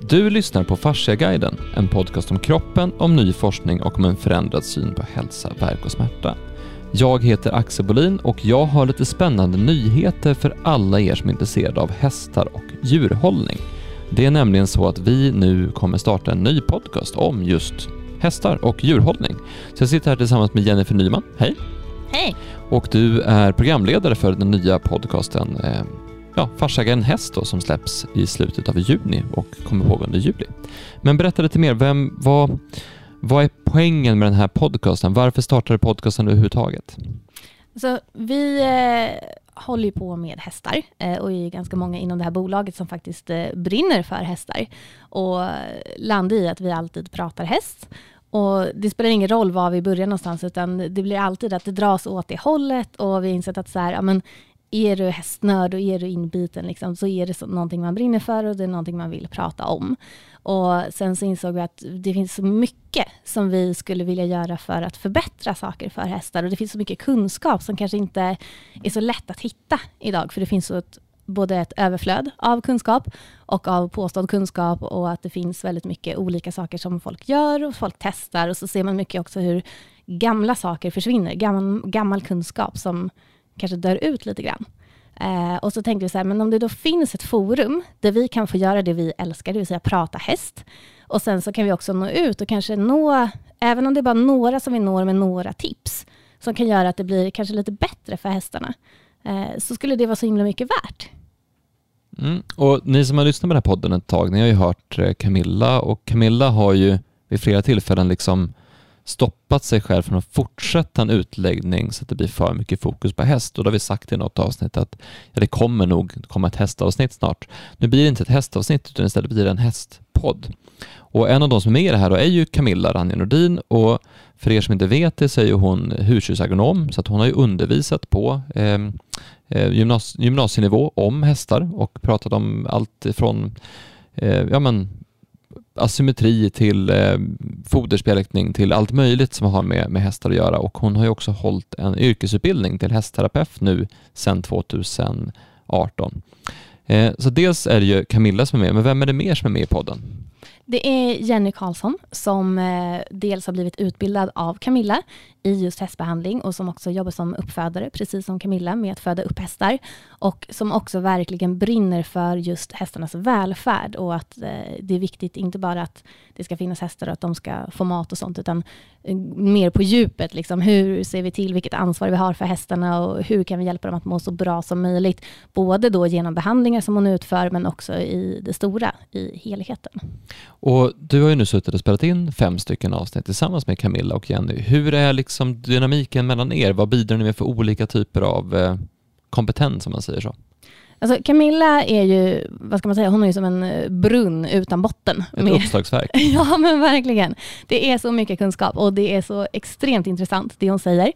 Du lyssnar på Fasciaguiden, en podcast om kroppen, om ny forskning och om en förändrad syn på hälsa, värk och smärta. Jag heter Axel Bolin och jag har lite spännande nyheter för alla er som är intresserade av hästar och djurhållning. Det är nämligen så att vi nu kommer starta en ny podcast om just hästar och djurhållning. Så jag sitter här tillsammans med Jennifer Nyman. Hej! Hej! Och du är programledare för den nya podcasten eh, ja, Farsaga en häst då, som släpps i slutet av juni och kommer pågå under juli. Men berätta lite mer, vem, vad, vad är poängen med den här podcasten? Varför startade podcasten överhuvudtaget? Så vi eh, håller ju på med hästar eh, och är ganska många inom det här bolaget som faktiskt eh, brinner för hästar och landar i att vi alltid pratar häst. Och det spelar ingen roll var vi börjar någonstans, utan det blir alltid att det dras åt det hållet och vi har insett att så här, ja, men är du hästnörd och är du inbiten liksom, så är det så, någonting man brinner för och det är någonting man vill prata om. Och sen så insåg vi att det finns så mycket som vi skulle vilja göra för att förbättra saker för hästar. Och det finns så mycket kunskap som kanske inte är så lätt att hitta idag. För det finns så ett, både ett överflöd av kunskap och av påstådd kunskap. Och att det finns väldigt mycket olika saker som folk gör och folk testar. Och så ser man mycket också hur gamla saker försvinner, gammal, gammal kunskap som kanske dör ut lite grann. Eh, och så tänkte vi så här, men om det då finns ett forum där vi kan få göra det vi älskar, det vill säga prata häst. Och sen så kan vi också nå ut och kanske nå, även om det är bara några som vi når med några tips, som kan göra att det blir kanske lite bättre för hästarna, eh, så skulle det vara så himla mycket värt. Mm. Och ni som har lyssnat på den här podden ett tag, ni har ju hört eh, Camilla och Camilla har ju vid flera tillfällen liksom stoppat sig själv från att fortsätta en utläggning så att det blir för mycket fokus på häst och då har vi sagt i något avsnitt att ja, det kommer nog komma ett hästavsnitt snart. Nu blir det inte ett hästavsnitt utan istället blir det en hästpodd. Och en av de som är med i det här då är ju Camilla Ranje Nordin och för er som inte vet det så är ju hon husdjursagronom så att hon har ju undervisat på ehm, eh, gymnasienivå om hästar och pratat om allt från eh, ja, men asymmetri till eh, foderspjälkning till allt möjligt som har med, med hästar att göra och hon har ju också hållit en yrkesutbildning till hästterapeut nu sedan 2018. Eh, så dels är det ju Camilla som är med, men vem är det mer som är med i podden? Det är Jenny Karlsson som eh, dels har blivit utbildad av Camilla i just hästbehandling och som också jobbar som uppfödare, precis som Camilla, med att föda upp hästar. Och som också verkligen brinner för just hästarnas välfärd och att eh, det är viktigt, inte bara att det ska finnas hästar och att de ska få mat och sånt, utan eh, mer på djupet. Liksom. Hur ser vi till vilket ansvar vi har för hästarna och hur kan vi hjälpa dem att må så bra som möjligt? Både då genom behandlingar som hon utför, men också i det stora, i helheten. Och du har ju nu suttit och spelat in fem stycken avsnitt tillsammans med Camilla och Jenny. Hur är liksom dynamiken mellan er? Vad bidrar ni med för olika typer av eh, kompetens om man säger så? Alltså Camilla är ju, vad ska man säga, hon är ju som en eh, brunn utan botten. Ett med... uppslagsverk. ja men verkligen. Det är så mycket kunskap och det är så extremt intressant det hon säger.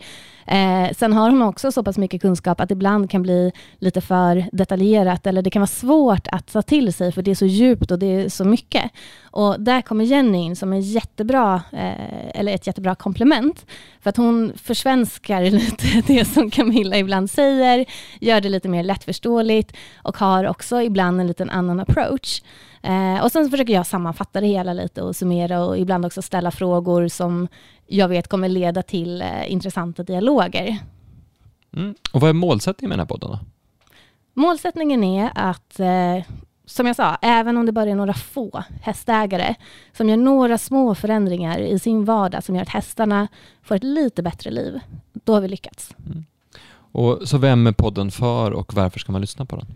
Eh, sen har hon också så pass mycket kunskap att det ibland kan bli lite för detaljerat eller det kan vara svårt att ta till sig för det är så djupt och det är så mycket. Och där kommer Jenny in som en jättebra, eh, eller ett jättebra komplement. För att hon försvenskar lite det som Camilla ibland säger, gör det lite mer lättförståeligt och har också ibland en liten annan approach. Eh, och sen försöker jag sammanfatta det hela lite och summera och ibland också ställa frågor som jag vet kommer leda till eh, intressanta dialoger. Mm. Och vad är målsättningen med den här podden? Då? Målsättningen är att eh, som jag sa, även om det bara är några få hästägare som gör några små förändringar i sin vardag som gör att hästarna får ett lite bättre liv, då har vi lyckats. Mm. Och Så vem är podden för och varför ska man lyssna på den?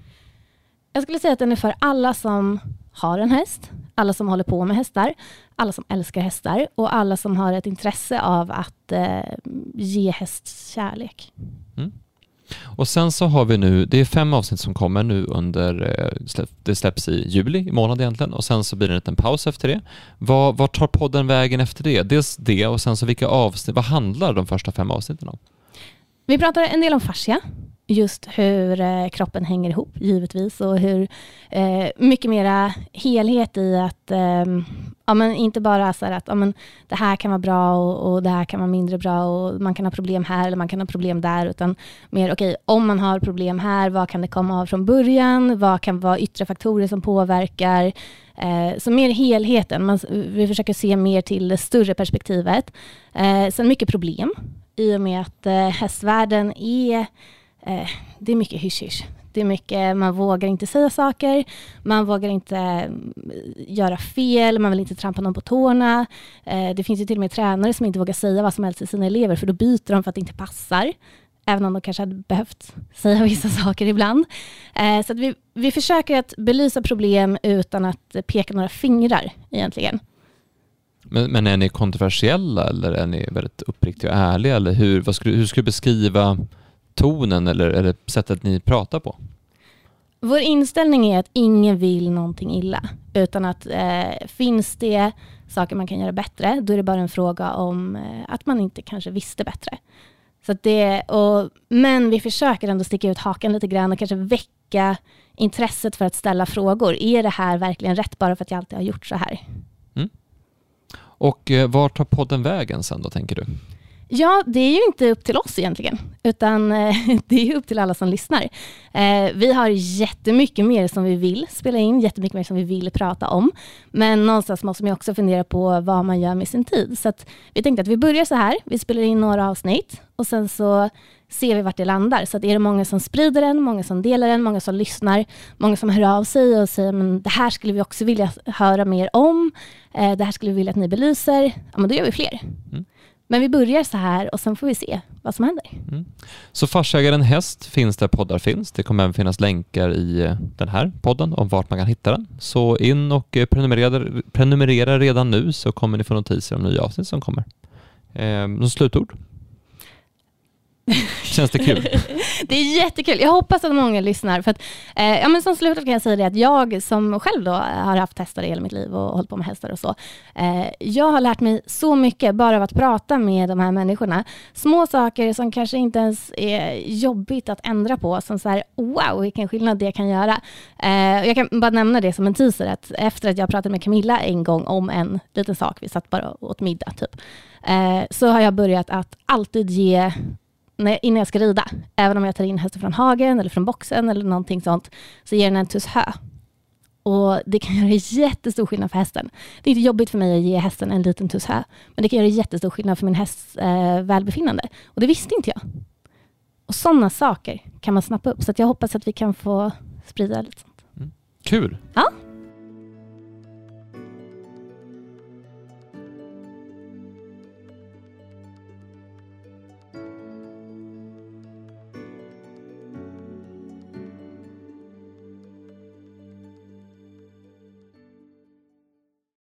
Jag skulle säga att den är för alla som har en häst, alla som håller på med hästar, alla som älskar hästar och alla som har ett intresse av att eh, ge hästkärlek. Mm. Och sen så har vi nu, det är fem avsnitt som kommer nu under, eh, det släpps i juli i månad egentligen och sen så blir det en liten paus efter det. Vad, vad tar podden vägen efter det? Dels det och sen så vilka avsnitt, vad handlar de första fem avsnitten om? Vi pratar en del om fascia, just hur eh, kroppen hänger ihop givetvis och hur eh, mycket mera helhet i att eh, Ja, men inte bara så att ja, men det här kan vara bra och, och, det här kan vara mindre bra och man kan ha problem här eller man kan ha problem där, utan mer okej, okay, om man har problem här, vad kan det komma av från början? Vad kan vara yttre faktorer som påverkar? Eh, så mer helheten. Man, vi försöker se mer till det större perspektivet. Eh, sen mycket problem i och med att eh, hästvärlden är, eh, det är mycket hysch-hysch. Det är mycket, man vågar inte säga saker, man vågar inte mm, göra fel, man vill inte trampa någon på tårna. Eh, det finns ju till och med tränare som inte vågar säga vad som helst till sina elever, för då byter de för att det inte passar. Även om de kanske hade behövt säga vissa saker ibland. Eh, så vi, vi försöker att belysa problem utan att peka några fingrar egentligen. Men, men är ni kontroversiella eller är ni väldigt uppriktiga och ärliga? Eller hur, vad skulle, hur skulle du beskriva tonen eller, eller sättet ni pratar på? Vår inställning är att ingen vill någonting illa, utan att eh, finns det saker man kan göra bättre, då är det bara en fråga om eh, att man inte kanske visste bättre. Så det, och, men vi försöker ändå sticka ut hakan lite grann och kanske väcka intresset för att ställa frågor. Är det här verkligen rätt bara för att jag alltid har gjort så här? Mm. Och eh, var tar podden vägen sen då, tänker du? Ja, det är ju inte upp till oss egentligen, utan eh, det är upp till alla som lyssnar. Eh, vi har jättemycket mer som vi vill spela in, jättemycket mer som vi vill prata om. Men någonstans måste man också fundera på vad man gör med sin tid. Så vi tänkte att vi börjar så här, vi spelar in några avsnitt och sen så ser vi vart det landar. Så att är det många som sprider den, många som delar den, många som lyssnar, många som hör av sig och säger men det här skulle vi också vilja höra mer om, eh, det här skulle vi vilja att ni belyser, ja men då gör vi fler. Mm. Men vi börjar så här och sen får vi se vad som händer. Mm. Så Farsägaren Häst finns där poddar finns. Det kommer även finnas länkar i eh, den här podden om vart man kan hitta den. Så in och eh, prenumerera, prenumerera redan nu så kommer ni få notiser om nya avsnitt som kommer. Eh, något slutord? Känns det kul? det är jättekul. Jag hoppas att många lyssnar. För att, eh, ja, men som slutet kan jag säga det att jag som själv då har haft hästar i hela mitt liv och hållit på med hästar och så. Eh, jag har lärt mig så mycket bara av att prata med de här människorna. Små saker som kanske inte ens är jobbigt att ändra på. Som så här, wow, vilken skillnad det kan göra. Eh, jag kan bara nämna det som en teaser. Att efter att jag pratade med Camilla en gång om en liten sak, vi satt bara åt middag typ. Eh, så har jag börjat att alltid ge när, innan jag ska rida, även om jag tar in hästen från hagen eller från boxen eller någonting sånt, så ger den en tuss hö. Och det kan göra jättestor skillnad för hästen. Det är inte jobbigt för mig att ge hästen en liten tuss hö, men det kan göra jättestor skillnad för min hästs eh, välbefinnande. Och det visste inte jag. Och sådana saker kan man snappa upp, så jag hoppas att vi kan få sprida lite sånt. Mm. Kul! Ja.